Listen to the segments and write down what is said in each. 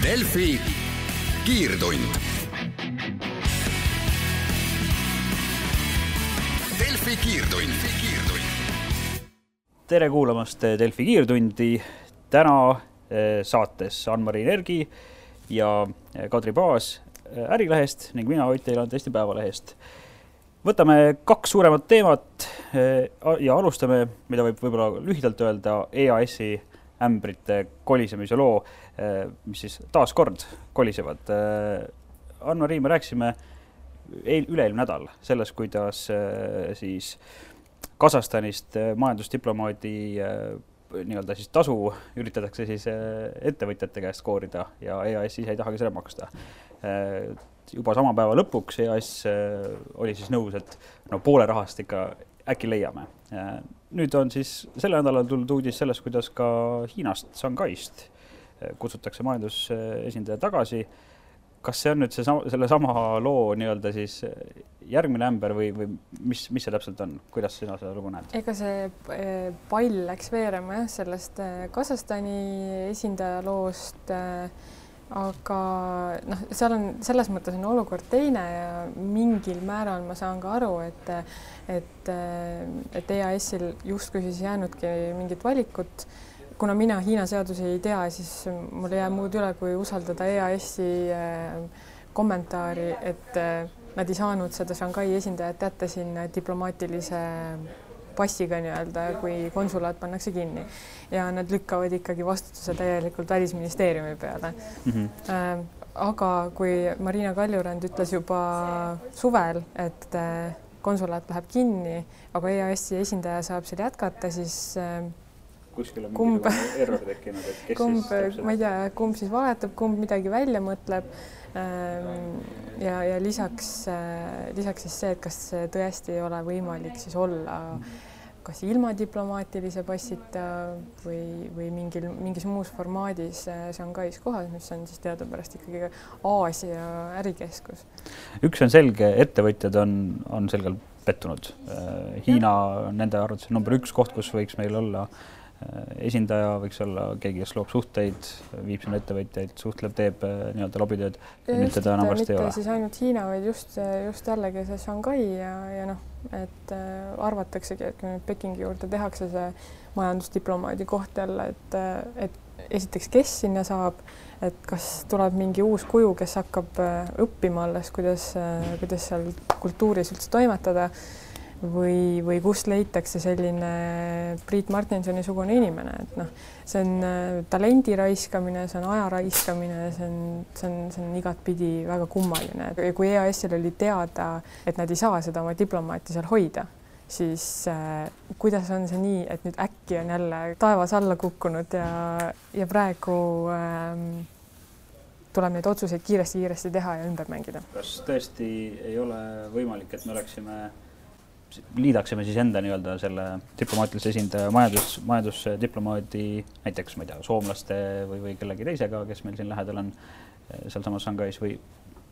Delfi kiirtund. Delfi kiirtund, tere kuulamast Delfi kiirtundi. täna eh, saates Ann-Mari Nergi ja eh, Kadri Paas eh, Ärilehest ning mina, Ott Eiland Eesti Päevalehest. võtame kaks suuremat teemat ja alustame, mida võib võib-olla lühidalt öelda, EAS-i ämbrite kolisemise loo, mis siis taaskord kolisevad. Anna-Mari, me rääkisime eel, üle-eelmine nädal sellest, kuidas siis Kasahstanist majandusdiplomaadi nii-öelda siis tasu üritatakse siis ettevõtjate käest koorida ja EAS ise ei tahagi seda maksta. juba sama päeva lõpuks EAS oli siis nõus, et no poole rahast ikka äkki leiame. nüüd on siis sellel nädalal tulnud uudis sellest, kuidas ka Hiinast, Shanghai'st kutsutakse majandusesindaja tagasi. kas see on nüüd seesama, sellesama loo nii-öelda siis järgmine ämber või, või mis, mis see täpselt on, kuidas sina seda lugu näed? ega see pall läks veerema jah, sellest Kasahstani esindaja loost aga noh, seal on selles mõttes on olukord teine ja mingil määral ma saan ka aru, et et, et EAS-il justkui siis jäänudki mingit valikut. Kuna mina Hiina seadusi ei tea, siis mul ei jää muud üle, kui usaldada EAS-i kommentaari, et nad ei saanud seda Shanghai esindajat jätta siin diplomaatilise passiga nii-öelda, kui konsulaat pannakse kinni ja nad lükkavad ikkagi vastutuse täielikult Välisministeeriumi peale mm. -hmm. aga kui Marina Kaljurand ütles juba suvel, et konsulaat läheb kinni, aga EAS-i esindaja saab seal jätkata, siis kuskil on kumb, mingisugune error tekkinud, et kes kumb, siis täpselt ma ei tea, kumb siis valetab, kumb midagi välja mõtleb. ja, ja lisaks, lisaks siis see, et kas tõesti ei ole võimalik siis olla kas ilma diplomaatilise passita või, või mingil, mingis muus formaadis Shanghais kohas, mis on siis teadupärast ikkagi Aasia ärikeskus. üks on selge, ettevõtjad on, on selgelt pettunud. Hiina on nende arvates number üks koht, kus võiks meil olla esindaja, võiks olla keegi, kes loob suhteid, viib sinna ettevõtjaid, suhtleb, teeb nii-öelda lobitööd. mitte siis ainult Hiina, vaid just, just jällegi see Shanghai ja, ja noh, et äh, arvataksegi, et kui nüüd Pekingi juurde tehakse see majandusdiplomaadi koht jälle, et, et esiteks, kes sinna saab, et kas tuleb mingi uus kuju, kes hakkab äh, õppima alles, kuidas, kuidas seal kultuuris üldse toimetada või, või kust leitakse selline Priit Martinsoni sugune inimene, et noh, see on talendi raiskamine, see on aja raiskamine, see on, see on, see on igatpidi väga kummaline kui EAS-il oli teada, et nad ei saa seda oma diplomaati seal hoida, siis äh, kuidas on see nii, et nüüd äkki on jälle taevas alla kukkunud ja, ja praegu ähm, tuleb neid otsuseid kiiresti-kiiresti teha ja ümber mängida. kas tõesti ei ole võimalik, et me oleksime liidaksime siis enda nii-öelda selle diplomaatilise esindaja majandus, majandusdiplomaadi näiteks ma ei tea, soomlaste või, või kellegi teisega, kes meil siin lähedal on sealsamas Shanghais või,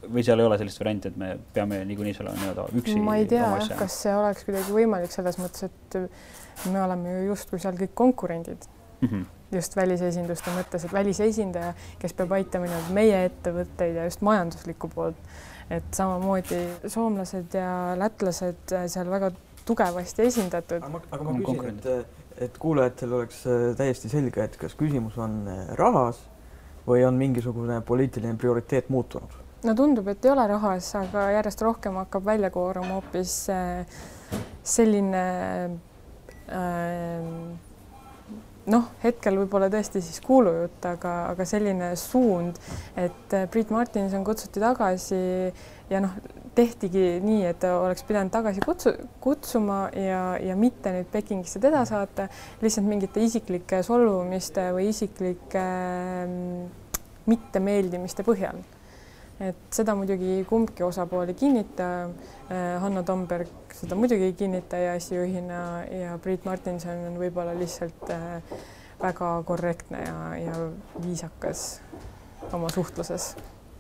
või seal ei ole sellist varianti, et me peame niikuinii seal nii-öelda üksi. ma ei tea jah, kas see oleks kuidagi võimalik selles mõttes, et me oleme ju justkui seal kõik konkurendid mm. -hmm just välisesinduste mõttes, et välisesindaja, kes peab aitama nii-öelda meie ettevõtteid ja just majanduslikku poolt et samamoodi soomlased ja lätlased seal väga tugevasti esindatud. aga ma, küsin, et, et kuulajatel oleks täiesti selge, et kas küsimus on rahas või on mingisugune poliitiline prioriteet muutunud? no tundub, et ei ole rahas, aga järjest rohkem hakkab välja kooruma hoopis selline äh, noh, hetkel võib-olla tõesti siis kuulujutt, aga, aga selline suund, et Priit Martinson kutsuti tagasi ja noh, tehtigi nii, et oleks pidanud tagasi kutsu, kutsuma ja, ja mitte nüüd Pekingisse teda saata lihtsalt mingite isiklike solvumiste või isiklike mittemeeldimiste põhjal et seda muidugi kumbki osapool ei kinnita. Hanno Tomberg seda muidugi ei kinnita EAS-i juhina ja Priit Martinson on võib-olla lihtsalt väga korrektne ja, ja viisakas oma suhtluses.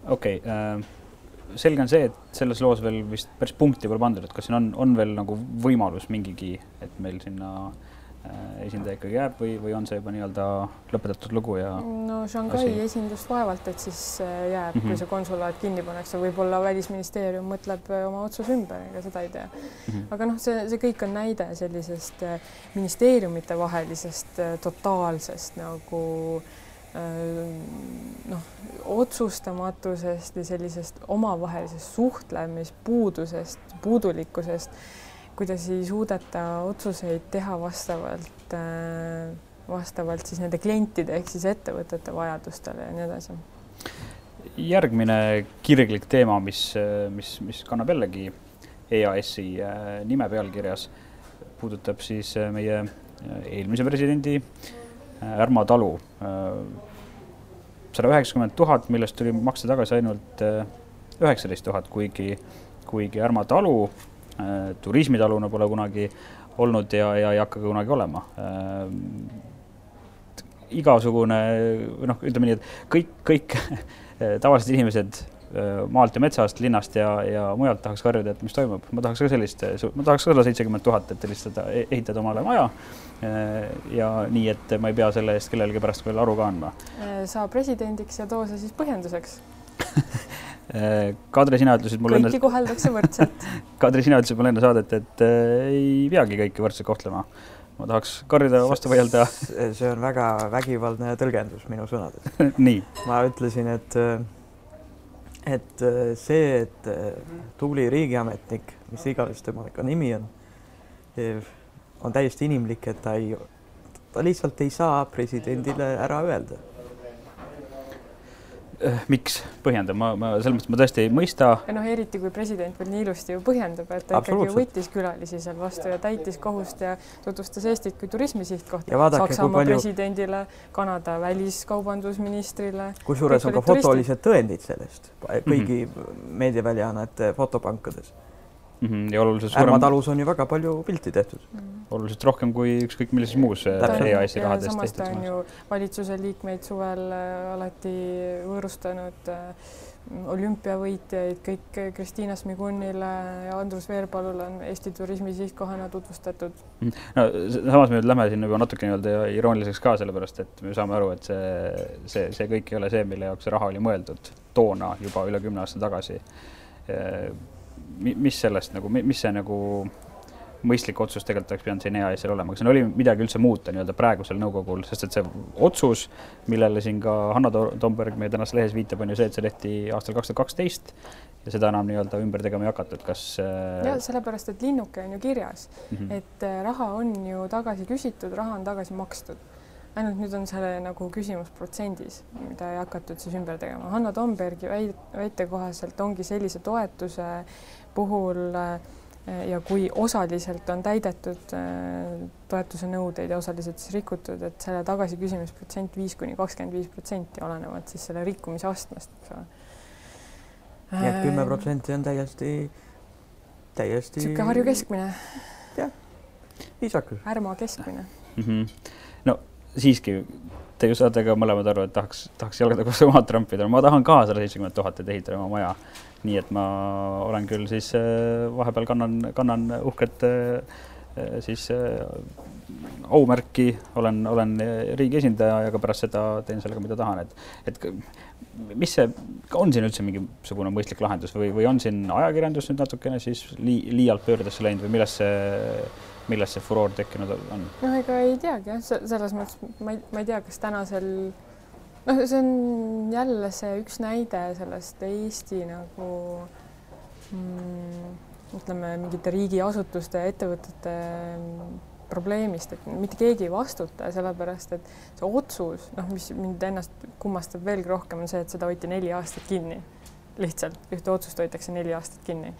okei okay, äh,, selge on see, et selles loos veel vist päris punkti pole pandud, et kas siin on, on veel nagu võimalus mingigi, et meil sinna äh, esindaja ikkagi jääb või, või on see juba nii-öelda lõpetatud lugu ja no Shanghai asi. esindust vaevalt, et siis äh, jääb mm, -hmm. Mhm. kui see konsulaat kinni pannakse, võib-olla Välisministeerium mõtleb äh, oma otsuse ümber, ega seda ei tea. mm -hmm. aga noh, see, see kõik on näide sellisest äh, ministeeriumite vahelisest äh, totaalsest nagu äh, noh, otsustamatusest ja sellisest omavahelisest suhtlemispuudusest, puudulikkusest, kuidas ei suudeta otsuseid teha vastavalt, vastavalt siis nende klientide ehk siis ettevõtete vajadustele ja nii edasi. järgmine kirglik teema, mis, mis, mis kannab jällegi EAS-i äh, nime pealkirjas, puudutab siis äh, meie eelmise presidendi Ärma talu. sada üheksakümmend tuhat, millest tuli maksta tagasi ainult üheksateist tuhat, kuigi, kuigi Ärma talu turismitaluna pole kunagi olnud ja, ja ei hakka ka kunagi olema. igasugune noh, ütleme nii, et kõik, kõik tavalised inimesed maalt ja metsast, linnast ja, ja mujalt tahaks karjuda, et mis toimub, ma tahaks ka sellist, ma tahaks ka olla seitsekümmend tuhat, et lihtsalt ehitada omale maja. ja nii, et ma ei pea selle eest kellelegi pärast veel aru ka andma. saa presidendiks ja too see siis põhjenduseks Kadri, sina ütlesid mulle kõiki enne... koheldakse võrdselt Kadri, sina ütlesid mulle enne saadet, et äh, ei peagi kõiki võrdselt kohtlema. ma tahaks karjuda, vastu vaielda. see on väga vägivaldne tõlgendus minu sõnadest nii. ma ütlesin, et, et see, et tubli riigiametnik, mis iganes tema ka nimi on, on täiesti inimlik, et ta ei, ta lihtsalt ei saa presidendile ära öelda Äh, miks, põhjenda, ma, ma selles mõttes ma tõesti ei mõista. noh, eriti kui president veel nii ilusti ju põhjendab, et ta ikkagi võttis külalisi seal vastu ja täitis kohust ja tutvustas Eestit kui turismisihtkohta. Saksamaa palju... presidendile, Kanada väliskaubandusministrile. kusjuures on ka fotolised tõendid sellest kõigi mm -hmm. meediaväljaannete fotopankades mm. -hmm. ja oluliselt suurem. Ärma talus on ju väga palju pilti tehtud mm. -hmm. oluliselt rohkem kui ükskõik millises muus EAS-i rahadest tehtud. samas ta on ju valitsuse liikmeid suvel äh, alati võõrustanud äh, olümpiavõitjaid, kõik Kristiina Smigunile ja Andrus Veerpalule on Eesti turismi sihtkohana tutvustatud. Mhm. no samas me nüüd lähme siin juba natuke nii-öelda irooniliseks ka, sellepärast et me saame aru, et see, see, see kõik ei ole see, mille jaoks see raha oli mõeldud toona juba üle kümne aasta tagasi mis sellest nagu, mis see nagu mõistlik otsus tegelikult oleks pidanud siin EAS-il olema, kas siin oli midagi üldse muuta nii-öelda praegusel nõukogul, sest et see otsus, millele siin ka Hanno Tomberg meie tänases lehes viitab, on ju see, et see tehti aastal kaks tuhat kaksteist ja seda enam nii-öelda ümber tegema ei hakatud, kas äh...? ja sellepärast, et linnuke on ju kirjas mm, -hmm. et äh, raha on ju tagasi küsitud, raha on tagasi makstud ainult nüüd on selle nagu küsimus protsendis, mida ei hakatud siis ümber tegema. Hanno Tombergi väite kohaselt ongi sellise toetuse puhul äh, ja kui osaliselt on täidetud äh, toetuse nõudeid ja osaliselt siis rikutud, et selle tagasiküsimisprotsent viis kuni kakskümmend viis protsenti, olenevalt siis selle rikkumise astmest, eks ole. nii et kümme protsenti on täiesti, täiesti. niisugune Harju keskmine. jah, viisakas. Ärma keskmine mm. -hmm. Siiski te ju saate ka mõlemad aru, et tahaks, tahaks jalgade koos omad trampida, ma tahan ka sada seitsekümmend tuhat, et ehitada oma maja. nii et ma olen küll siis äh, vahepeal kannan, kannan uhket äh, siis äh, aumärki, olen, olen riigi esindaja ja ka pärast seda teen sellega, mida tahan, et, et mis see, on siin üldse mingisugune mõistlik lahendus või, või on siin ajakirjandus nüüd natukene siis lii, liialt pöördesse läinud või millest see millest see furoor tekkinud on? noh, ega ei teagi jah, selles mõttes ma ei, ma ei tea, kas tänasel noh, see on jälle see üks näide sellest Eesti nagu mm, ütleme, mingite riigiasutuste ettevõtete probleemist, et mitte keegi ei vastuta, sellepärast et see otsus, noh, mis mind ennast kummastab veelgi rohkem, on see, et seda hoiti neli aastat kinni. lihtsalt ühte otsust hoitakse neli aastat kinni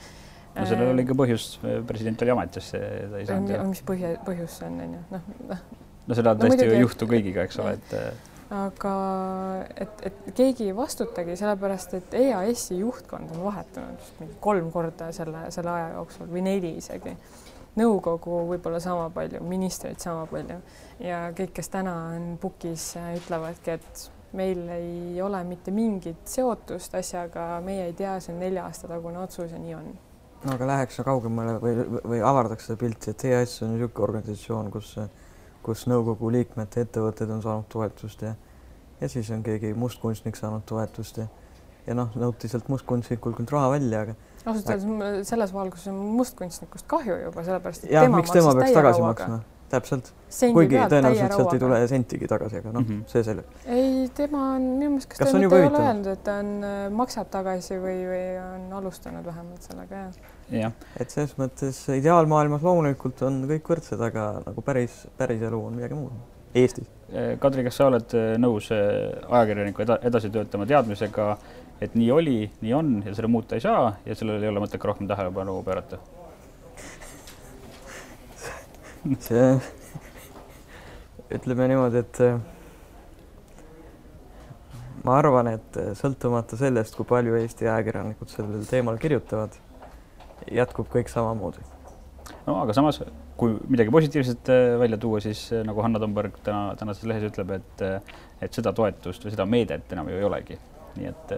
no sellel oli ka põhjus, president oli ametis, ta ei saanud. mis põhja, põhjus see on, on ju, noh, noh. no seda no, tõesti ju ei juhtu kõigiga, eks ole, et. aga et, et keegi ei vastutagi, sellepärast et EAS-i juhtkond on vahetunud mingi kolm korda selle, selle aja jooksul või neli isegi. nõukogu võib-olla sama palju, ministreid sama palju ja kõik, kes täna on pukis, ütlevadki, et meil ei ole mitte mingit seotust asjaga, meie ei tea, see on nelja aasta tagune otsus ja nii on no aga läheks kaugemale või, või avardaks seda pilti, et EAS on niisugune organisatsioon, kus kus nõukogu liikmete ettevõtted on saanud toetust ja ja siis on keegi mustkunstnik saanud toetust ja ja noh, nõuti sealt mustkunstnikul küll raha välja, aga ausalt öeldes selles valguses on mustkunstnikust kahju juba, sellepärast et ja, tema miks tema rauaga. maksma? Täpselt, kuigi tõenäoliselt sealt ei tule sentigi tagasi, aga noh mm -hmm., see selle. ei, tema on minu meelest, kas, kas ta mitte ei ole öelnud, et ta on, äh, maksab tagasi või, või on alustanud vähemalt sellega jah jah. et selles mõttes ideaalmaailmas loomulikult on kõik võrdsed, aga nagu päris, päris elu on midagi muud. Eestis. Eh, Kadri, kas sa oled eh, nõus ajakirjaniku eda, edasi töötama teadmisega, et nii oli, nii on ja seda muuta ei saa ja sellele ei ole mõtet ka rohkem tähelepanu pöörata? See, ütleme niimoodi, et ma arvan, et sõltumata sellest, kui palju Eesti ajakirjanikud sellel teemal kirjutavad jätkub kõik samamoodi. no aga samas, kui midagi positiivset äh, välja tuua, siis äh, nagu Hanna Tomberg täna, tänases lehes ütleb, et, äh, et seda toetust või seda meedet enam ju ei olegi. Nii et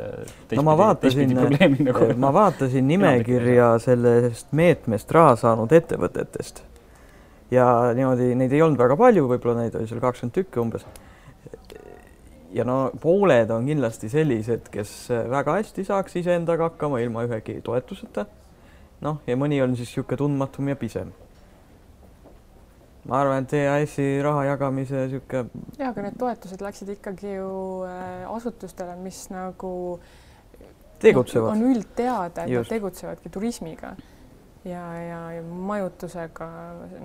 no ma vaatasin, nagu ma vaatasin nimekirja sellest meetmest raha saanud ettevõtetest ja niimoodi neid ei olnud väga palju, võib-olla neid oli seal kakskümmend tükki umbes. ja no pooled on kindlasti sellised, kes väga hästi saaks iseendaga hakkama ilma ühegi toetuseta noh, ja mõni on siis niisugune tundmatum ja pisem. ma arvan, et EAS-i raha jagamise niisugune. ja, aga need toetused läksid ikkagi ju äh, asutustele, mis nagu tegutsevad no,. on üldteada, et Just. nad tegutsevadki turismiga ja, ja, ja majutusega,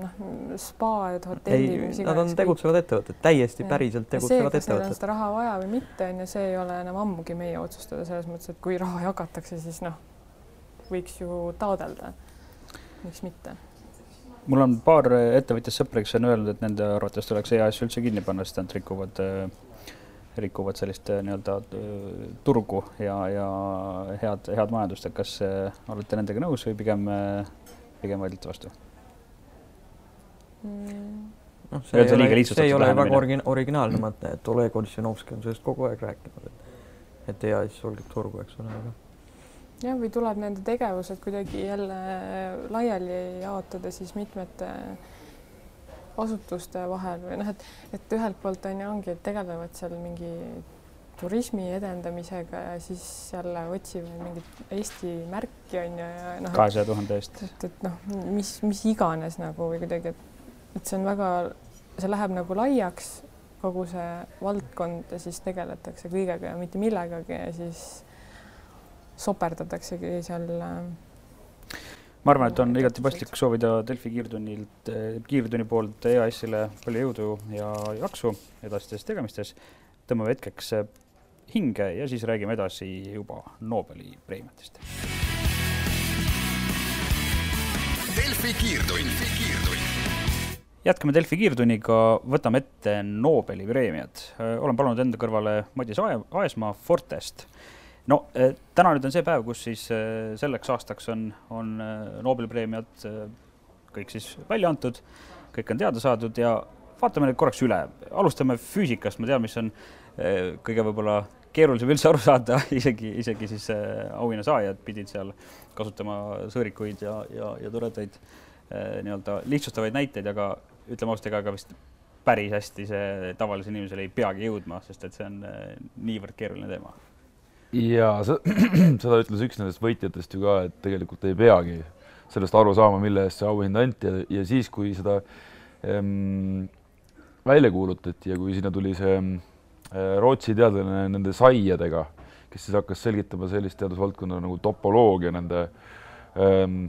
noh, spaad, hotellid. ei, nad on tegutsevad ettevõtted, täiesti ja. päriselt tegutsevad see, ettevõtted. seda raha vaja või mitte, on ju, see ei ole enam ammugi meie otsustada selles mõttes, et kui raha jagatakse, siis noh võiks ju taodelda. miks mitte? mul on paar ettevõtjast sõpra, kes on öelnud, et nende arvates tuleks EAS üldse kinni panna, sest nad rikuvad, rikuvad sellist nii-öelda turgu ja, ja head, head majandust, et kas olete nendega nõus või pigem, pigem vaidlete vastu mm.? noh, see ei ole, see ei ole väga origin-, originaalne mõte, et Oleg Odssinovski on sellest kogu aeg rääkinud, et et EAS sulgeb turgu, eks ole, aga jah, või tuleb nende tegevused kuidagi jälle laiali jaotada siis mitmete asutuste vahel või noh, et, et ühelt poolt on ju ongi, et tegelevad seal mingi turismi edendamisega ja siis jälle otsivad mingit Eesti märki on ju ja noh. kahesaja tuhande eest. et, et noh, mis, mis iganes nagu või kuidagi, et, et see on väga, see läheb nagu laiaks, kogu see valdkond ja siis tegeletakse kõigega ja mitte millegagi ja siis soperdataksegi seal. Äh, ma arvan, et on igati paslik soovida Delfi kiirtunnilt, äh, kiirtunni poolt EAS-ile palju jõudu ja jaksu edasistes tegemistes. tõmbame hetkeks äh, hinge ja siis räägime edasi juba Nobeli preemiatest. Delfi kiirtund, kiirtund jätkame Delfi kiirtunniga, võtame ette Nobeli preemiad. olen palunud enda kõrvale Madis Aesmaa Fortest no eh, täna nüüd on see päev, kus siis eh, selleks aastaks on, on eh, Nobeli preemiad kõik siis välja antud, kõik on teada saadud ja vaatame need korraks üle. alustame füüsikast, ma tean, mis on kõige võib-olla keerulisem üldse aru saada, isegi, isegi siis auhinnasaajad pidid seal kasutama sõõrikuid ja, ja, ja toredaid nii-öelda lihtsustavaid näiteid, aga ütleme ausalt, ega ka vist päris hästi see tavalisele inimesele ei peagi jõudma, sest et see on niivõrd keeruline teema ja seda ütles üks nendest võitjatest ju ka, et tegelikult ei peagi sellest aru saama, mille eest see auhind anti ja, ja siis, kui seda ähm, välja kuulutati ja kui sinna tuli see äh, Rootsi teadlane nende saiadega, kes siis hakkas selgitama sellist teadusvaldkonda nagu topoloogia nende ähm,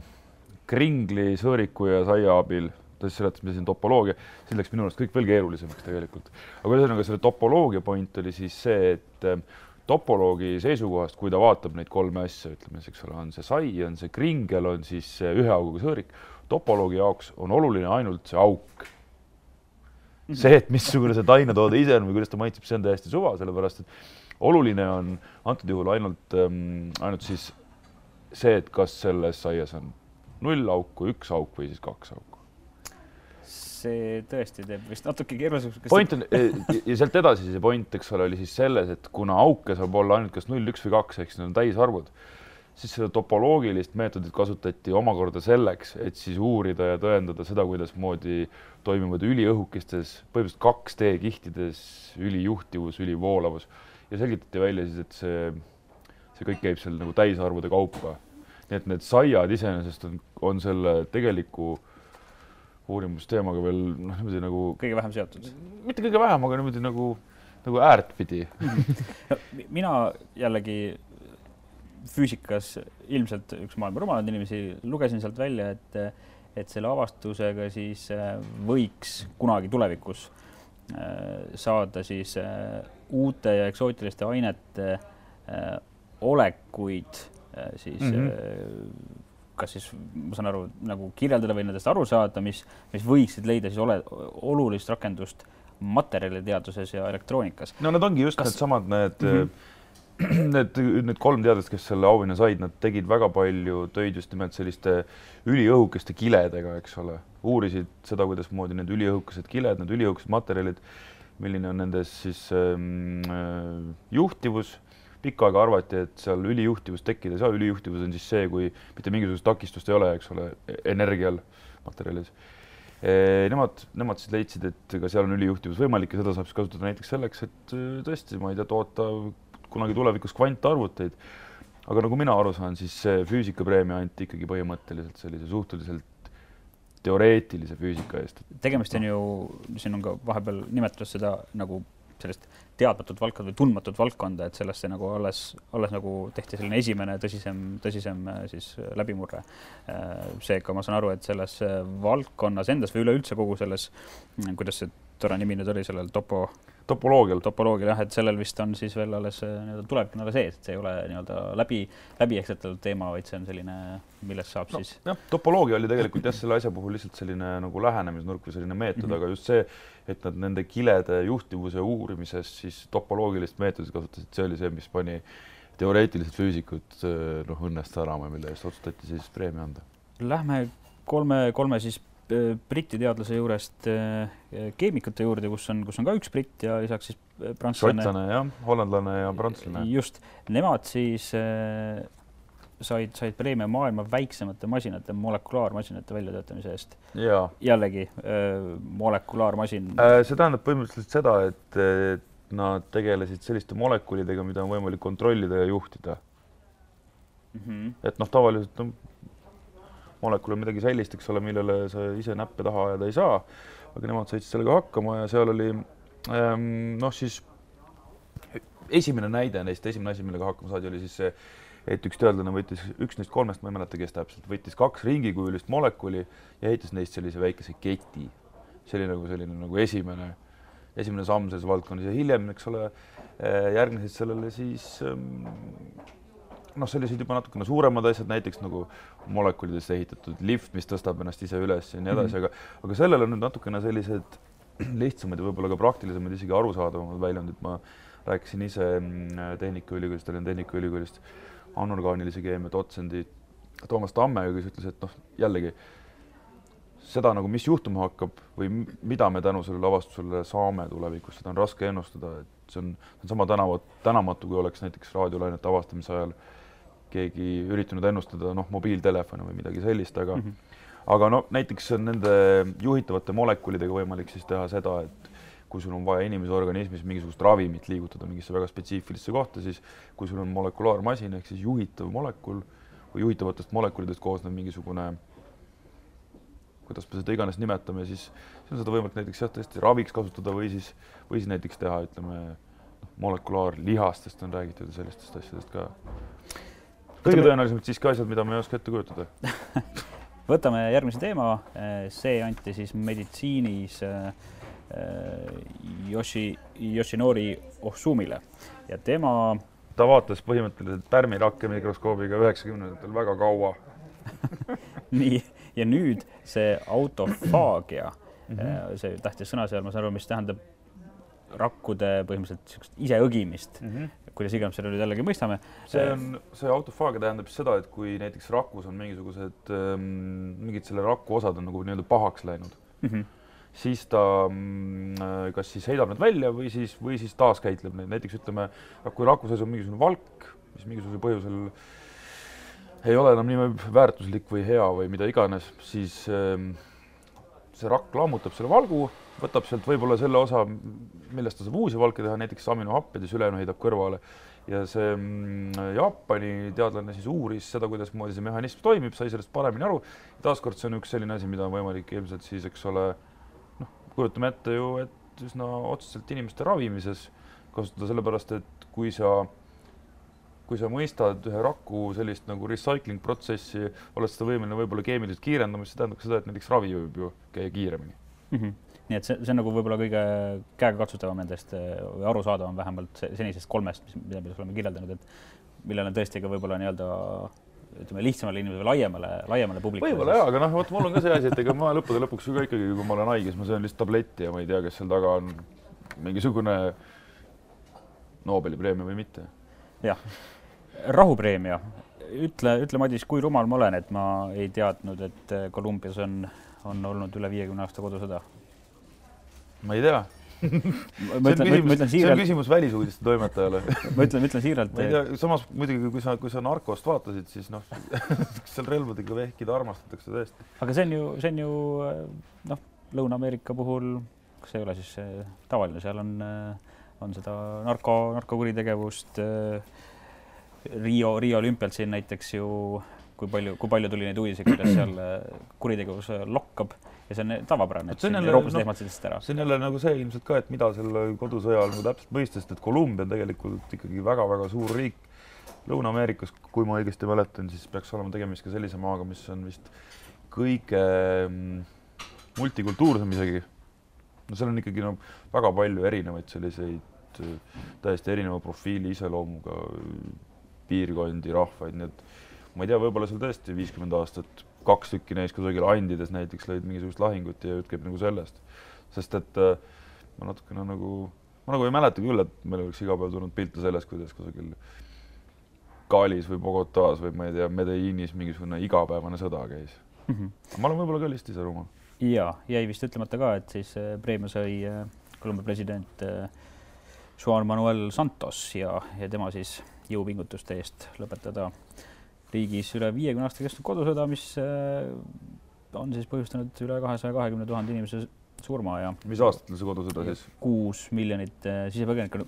kringli, sõõriku ja saia abil ta siis seletas, mis on topoloogia, siis läks minu arust kõik veel keerulisemaks tegelikult. aga ühesõnaga selle topoloogia point oli siis see, et topoloogi seisukohast, kui ta vaatab neid kolme asja, ütleme siis, eks ole, on see sai, on see kringel, on siis ühe auguga sõõrik, topoloogi jaoks on oluline ainult see auk. Mhm. see, et missugune see taimetoode ise on või kuidas ta maitseb, see on täiesti suva, sellepärast et oluline on antud juhul ainult ähm,, ainult siis see, et kas selles saias on null auku, üks auk või siis kaks auku see tõesti teeb vist natuke keerulisemaks. point on ja sealt edasi see point, eks ole, oli siis selles, et kuna auke saab olla ainult kas null, üks või kaks ehk siis need on täisarvud, siis seda topoloogilist meetodit kasutati omakorda selleks, et siis uurida ja tõendada seda, kuidasmoodi toimuvad üliõhukestes, põhimõtteliselt 2D kihtides ülijuhtivus, ülivoolavus ja selgitati välja siis, et see, see kõik käib seal nagu täisarvude kaupa. nii et need saiad iseenesest on, on selle tegeliku uurimusteemaga veel noh, niimoodi nagu kõige vähem seotud. mitte kõige vähem, aga niimoodi nagu, nagu äärt pidi mina jällegi füüsikas ilmselt üks maailma rumalaid inimesi, lugesin sealt välja, et, et selle avastusega siis äh, võiks kunagi tulevikus äh, saada siis äh, uute ja eksootiliste ainete olekuid siis mm -hmm. Kas siis ma saan aru, nagu kirjeldada või nendest aru saada, mis, mis võiksid leida siis ole, olulist rakendust materjaliteaduses ja elektroonikas. no need ongi just kas... needsamad need mm -hmm need, need kolm teadlast, kes selle auhinna said, nad tegid väga palju töid just nimelt selliste üliõhukeste kiledega, eks ole, uurisid seda, kuidasmoodi need üliõhukesed kiled, need üliõhukesed materjalid, milline on nendes siis ähm, äh, juhtivus. Pikka aega arvati, et seal ülijuhtivus tekkida ei saa, ülijuhtivus on siis see, kui mitte mingisugust takistust ei ole, eks ole, energial materjalis e,. Nemad, nemad siis leidsid, et ka seal on ülijuhtivus võimalik ja seda saab siis kasutada näiteks selleks, et äh, tõesti, ma ei tea, toota kunagi tulevikus kvantarvuteid. aga nagu mina aru saan, siis see füüsikapreemia anti ikkagi põhimõtteliselt sellise suhteliselt teoreetilise füüsika eest. tegemist on ju, siin on ka vahepeal nimetatud seda nagu sellist teadmatut valdkonda või tundmatut valdkonda, et sellesse nagu alles, alles nagu tehti selline esimene tõsisem, tõsisem äh, siis läbimurre. Äh, seega ma saan aru, et selles valdkonnas endas või üleüldse kogu selles, kuidas see tore nimi nüüd oli sellel topo topoloogial. topoloogial jah, et sellel vist on siis veel alles äh, nii-öelda tulevik on alles ees, et see ei ole nii-öelda läbi, läbi ekseldatud teema, vaid see on selline, millest saab no, siis. jah, topoloogia oli tegelikult jah, selle asja puhul lihtsalt selline nagu lähenemisnurk või selline meetod mm, -hmm. aga just see, et nad nende kilede juhtivuse uurimises siis topoloogilist meetodit kasutasid, see oli see, mis pani teoreetilised füüsikud äh, noh, õnnest särama, mille eest otsustati siis preemia anda. Lähme kolme, kolme siis Briti teadlase juurest äh, keemikute juurde, kus on, kus on ka üks britt ja lisaks siis äh, prantslane. šotlane jah, hollandlane ja prantslane. just, nemad siis äh, said, said preemia maailma väiksemate masinate, molekulaarmasinate väljatöötamise eest. jällegi äh, molekulaarmasin äh,. see tähendab põhimõtteliselt seda, et, et nad tegelesid selliste molekulidega, mida on võimalik kontrollida ja juhtida mm. -hmm. et noh, tavaliselt no, molekul on midagi sellist, eks ole, millele sa ise näppe taha ajada ei saa. aga nemad said sellega hakkama ja seal oli ähm, noh, siis esimene näide neist, esimene asi, millega hakkama saadi, oli siis see, et üks teadlane võttis, üks neist kolmest, ma ei mäleta, kes täpselt, võttis kaks ringikujulist molekuli ja ehitas neist sellise väikese keti. see oli nagu selline nagu esimene, esimene samm selles valdkonnas ja hiljem, eks ole, äh, järgnesid sellele siis ähm, noh, sellised juba natukene suuremad asjad, näiteks nagu molekulidest ehitatud lift, mis tõstab ennast ise üles ja nii edasi mm, -hmm. aga, aga sellel on nüüd natukene sellised lihtsamad ja võib-olla ka praktilisemad, isegi arusaadavamad väljundid. ma rääkisin ise mm, Tehnikaülikoolist, Tallinna Tehnikaülikoolist anorgaanilise keemia dotsendi Toomas Tammega, kes ütles, et noh, jällegi seda nagu, mis juhtuma hakkab või mida me tänu sellele avastusele saame tulevikus, seda on raske ennustada, et see on, see on sama tänavat, tänamatu, kui oleks näiteks raadiolainete avastamise ajal äh, keegi üritanud ennustada noh, mobiiltelefoni või midagi sellist, aga mm -hmm. aga no näiteks on nende juhitavate molekulidega võimalik siis teha seda, et kui sul on vaja inimese organismis mingisugust ravimit liigutada mingisse väga spetsiifilisse kohta, siis kui sul on molekulaarmasin ehk siis juhitav molekul või juhitavatest molekulidest koosnev mingisugune kuidas me seda iganes nimetame, siis, on seda võimalik näiteks jah, tõesti raviks kasutada või siis, või siis näiteks teha, ütleme, noh, molekulaarlihastest on räägitud ja sellistest asjadest ka kõige tõenäolisemalt siiski asjad, mida ma ei oska ette kujutada. Võtame järgmise teema, see anti siis meditsiinis äh, Yoshi, Yoshinori Ohsumile ja tema ta vaatas põhimõtteliselt pärmirakke mikroskoobiga üheksakümnendatel väga kaua. Nii, ja nüüd see autofaagia. Mm, -hmm. see tähtis sõna seal, ma saan aru, mis tähendab rakkude põhimõtteliselt niisugust iseõgimist. Mm, -hmm kuidas iganes selle nüüd jällegi mõistame. see on, see autofaagia tähendab seda, et kui näiteks rakus on mingisugused ähm,, mingid selle raku osad on nagu nii-öelda pahaks läinud mm, -hmm. siis ta äh, kas siis heidab need välja või siis, või siis taaskäitleb neid, näiteks ütleme, kui raku sees on mingisugune valk, mis mingisugusel põhjusel ei ole enam nii väärtuslik või hea või mida iganes, siis ähm, see rakk lammutab selle valgu, võtab sealt võib-olla selle osa, millest ta saab uusi valke teha, näiteks aminohappedes, ülejäänu heidab kõrvale ja see mm, Jaapani teadlane siis uuris seda, kuidasmoodi see mehhanism toimib, sai sellest paremini aru. taaskord see on üks selline asi, mida on võimalik ilmselt siis, eks ole, noh, kujutame ette ju, et üsna otseselt inimeste ravimises kasutada, sellepärast et kui sa kui sa mõistad ühe raku sellist nagu recycling protsessi, oled seda võimeline võib-olla keemiliselt kiirendama, siis see tähendab seda, et näiteks ravi võib ju käia kiiremini mm. -hmm. nii et see, see on nagu võib-olla kõige käegakatsutavam nendest või arusaadavam vähemalt senisest kolmest, mis, mida me oleme kirjeldanud, et millel on tõesti ka võib-olla nii-öelda ütleme lihtsamale inimesele, laiemale, laiemale publikule. võib-olla jaa, aga noh, vot mul on ka see asi, et ega ma lõppude lõpuks ju ka ikkagi, kui ma olen haige, siis ma söön lihtsalt tabletti ja ma ei tea, kas seal taga on mingisugune Nobeli preemia või mitte. jah rahupreemia, ütle, ütle, Madis, kui rumal ma olen, et ma ei teadnud, et Kolumbias on, on olnud üle viiekümne aasta kodusõda? ma ei tea ma ütlen, ma ütlen siiralt. see on küsimus välisuudiste toimetajale ma ütlen, ma ütlen siiralt. ma ei tea, samas muidugi, kui sa, kui sa narkost vaatasid, siis noh seal relvadega vehkida armastatakse tõesti. aga see on ju, see on ju noh, Lõuna-Ameerika puhul, kas see ei ole siis tavaline, seal on, on seda narko, narkokuritegevust äh, Riio, Riio olümpialt siin näiteks ju, kui palju, kui palju tuli neid uudiseid, kuidas seal äh, kuritegevus äh, lokkab ja see on tavapärane, et siin Euroopas no, lehmad sellest ära. see on jälle nagu see ilmselt ka, et mida selle kodusõja all nagu täpselt mõista, sest et Kolumbia on tegelikult ikkagi väga-väga suur riik. Lõuna-Ameerikas, kui ma õigesti mäletan, siis peaks olema tegemist ka sellise maaga, mis on vist kõige mm, multikultuursem isegi. no seal on ikkagi no väga palju erinevaid selliseid äh, täiesti erineva profiili iseloomuga piirkondi, rahvaid, nii et ma ei tea, võib-olla seal tõesti viiskümmend aastat kaks tükki neist kusagil Andides näiteks lõid mingisugust lahingut ja jutt käib nagu sellest. sest et äh, ma natukene nagu, ma nagu ei mäleta küll, et meil oleks iga päev tulnud pilte sellest, kuidas kusagil Galis või Bogotas või ma ei tea, Medellinis mingisugune igapäevane sõda käis mm. -hmm. ma olen võib-olla ka lihtsalt ise rumal. ja jäi vist ütlemata ka, et siis äh, preemia sai äh, Kolumbia president Juan Manuel Santos ja, ja tema siis jõupingutuste eest lõpetada riigis üle viiekümne aasta kestnud kodusõda, mis äh, on siis põhjustanud üle kahesaja kahekümne tuhande inimese surma ja. mis aastatel see kodusõda siis? kuus miljonit äh, sisepõgenikku.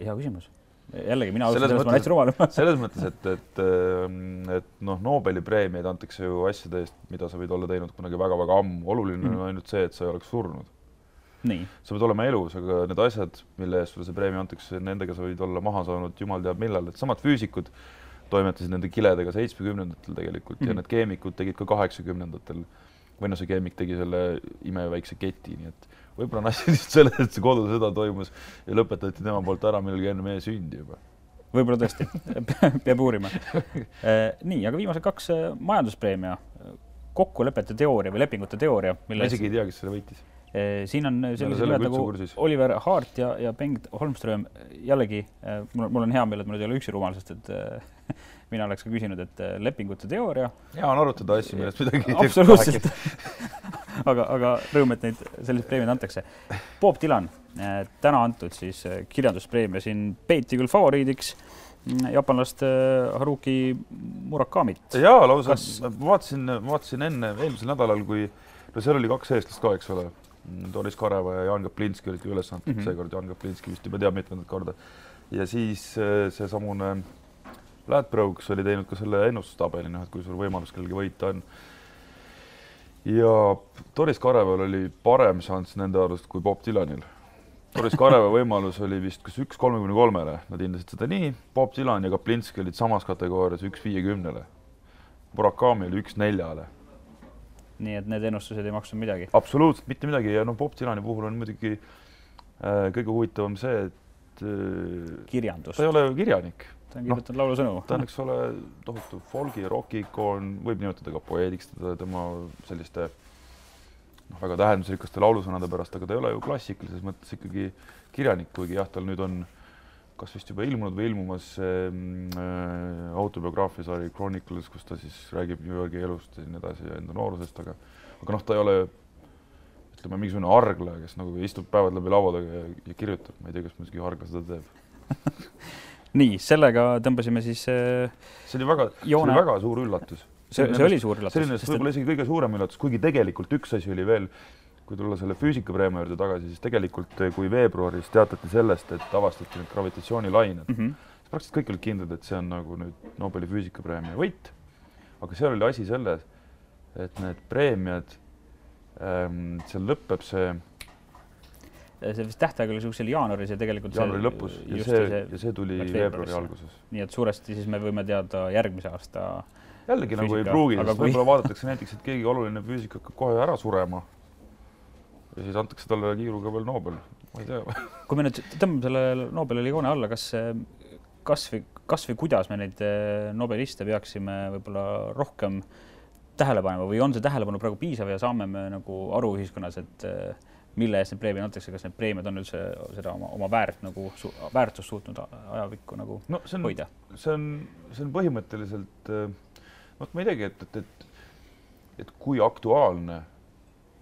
hea küsimus. jällegi mina hästi rumal selles mõttes, et, et, äh, et noh, Nobeli preemiaid antakse ju asjade eest, mida sa võid olla teinud kunagi väga-väga ammu. oluline mm. on ainult see, et sa ei oleks surnud sa pead olema elus, aga need asjad, mille eest sulle see preemia antakse, nendega sa võid olla maha saanud jumal teab millal, et samad füüsikud toimetasid nende kiledega seitsmekümnendatel tegelikult mm -hmm. ja mhm. need keemikud tegid ka kaheksakümnendatel. või noh, see keemik tegi selle imeväikse keti, nii et võib-olla on asi lihtsalt selles, et see kodusõda toimus ja lõpetati tema poolt ära millalgi enne meie sündi juba võib-olla tõesti peab uurima. Eh, nii, aga viimased kaks eh, majanduspreemia, kokkulepete teooria või lepingute teooria. ma isegi ei tea, kes selle võitis siin on sellised nimed nagu kursis. Oliver Hart ja, ja Bengt Holmström. jällegi eh, mul, mul on hea meel, et ma nüüd ei ole üksi rumal, sest et eh, mina oleks ka küsinud, et lepingute teooria. hea on arutada asju, millest midagi absoluutselt aga, aga rõõm, et neid selliseid preemiaid antakse. Bob Dylan, täna antud siis kirjanduspreemia siin peeti küll favoriidiks mm, jaapanlast Haruki Murakamit. jaa, lausa Kas... vaatasin, vaatasin enne eelmisel nädalal, kui no seal oli kaks eestlast ka, eks ole Doris Kareva ja Jaan Kaplinski olid ka üles antud mm -hmm. seekord, Jaan Kaplinski vist juba teab mitmendat korda. ja siis äh, seesamune Ladbrokes oli teinud ka selle ennustustabeli, noh, et kui sul võimalus kellelgi võita on. ja Doris Kareval oli parem šanss nende arust kui Bob Dylanil. Doris Kareva võimalus oli vist kas üks kolmekümne kolmele, nad hindasid seda nii, Bob Dylan ja Kaplinski olid samas kategoorias üks viiekümnele. Murakami oli üks neljale nii et need ennustused ei maksnud midagi? absoluutselt mitte midagi ja no Bob Dylani puhul on muidugi äh, kõige huvitavam see, et äh, kirjandus. ta ei ole kirjanik. ta on kirjutanud no, laulusõnu. ta on, eks ole, tohutu folgi, roki ikoon, võib nimetada ka poeediks teda tema selliste noh, väga tähendusrikaste laulusõnade pärast, aga ta ei ole ju klassikalises mõttes ikkagi kirjanik, kuigi jah, tal nüüd on äh, kas vist juba ilmunud või ilmumas mm, äh, autobiograafia sari Chronicles, kus ta siis räägib New Yorgi elust ja nii edasi ja enda noorusest, aga aga noh, ta ei ole ütleme, mingisugune argleja, kes nagu istub päevad läbi laua taga ja, ja kirjutab, ma ei tea, kas muidugi argla seda teeb nii, sellega tõmbasime siis äh, see oli väga, see oli väga suur üllatus. see, see oli suur üllatus. selline võib-olla isegi kõige suurem üllatus, kuigi tegelikult üks asi oli veel, kui tulla selle füüsikapreemia juurde tagasi, siis tegelikult kui veebruaris teatati sellest, et avastati need gravitatsioonilained mm, -hmm. siis praktiliselt kõik olid kindlad, et see on nagu nüüd Nobeli füüsikapreemia võit. aga seal oli asi selles, et need preemiad ähm,, seal lõpeb see see vist tähtaeg oli niisugusel jaanuaris ja tegelikult jaanuari lõpus ja just see, ja see tuli veebruari alguses. nii et suuresti siis me võime teada järgmise aasta jällegi nagu ei Füüsika, pruugi, sest kui- võib-olla vaadatakse näiteks, et keegi oluline füüsik hakkab kohe ära surema. Ja siis antakse talle kiiruga veel Nobel, ma ei tea kui me nüüd tõmbame selle Nobeli joone alla, kas, kas või, kas või kuidas me neid eh, nobeliste peaksime võib-olla rohkem tähele panema või on see tähelepanu praegu piisav ja saame me nagu aru ühiskonnas, et eh, mille eest need preemiad antakse, kas need preemiad on üldse seda oma, oma väärt nagu su, väärtust suutnud a- ajapikku nagu no see on, hoida? see on, see on põhimõtteliselt, noh, ma ei teagi, et, et, et, et kui aktuaalne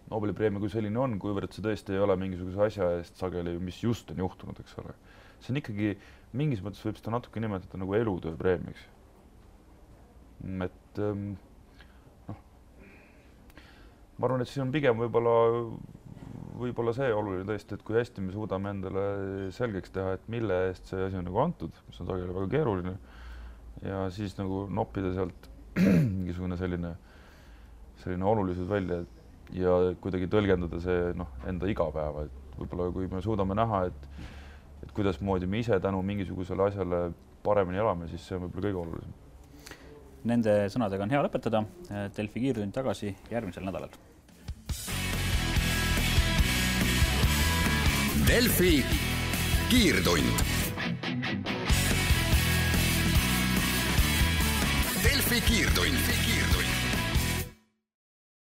Nobeli preemia kui selline on, kuivõrd see tõesti ei ole mingisuguse asja eest sageli, mis just on juhtunud, eks ole. see on ikkagi, mingis mõttes võib seda natuke nimetada nagu elutööpreemiaks. et ähm, noh, ma arvan, et siin on pigem võib-olla, võib-olla see oluline tõesti, et kui hästi me suudame endale selgeks teha, et mille eest see asi on nagu antud, mis on sageli väga keeruline. ja siis nagu noppida sealt mingisugune selline, selline olulisus välja ja kuidagi tõlgendada see noh, enda igapäeva, et võib-olla kui me suudame näha, et, et kuidasmoodi me ise tänu mingisugusele asjale paremini elame, siis see on võib-olla kõige olulisem. Nende sõnadega on hea lõpetada. Delfi kiirtund tagasi järgmisel nädalal. Delfi kiirtund. Delfi kiirtund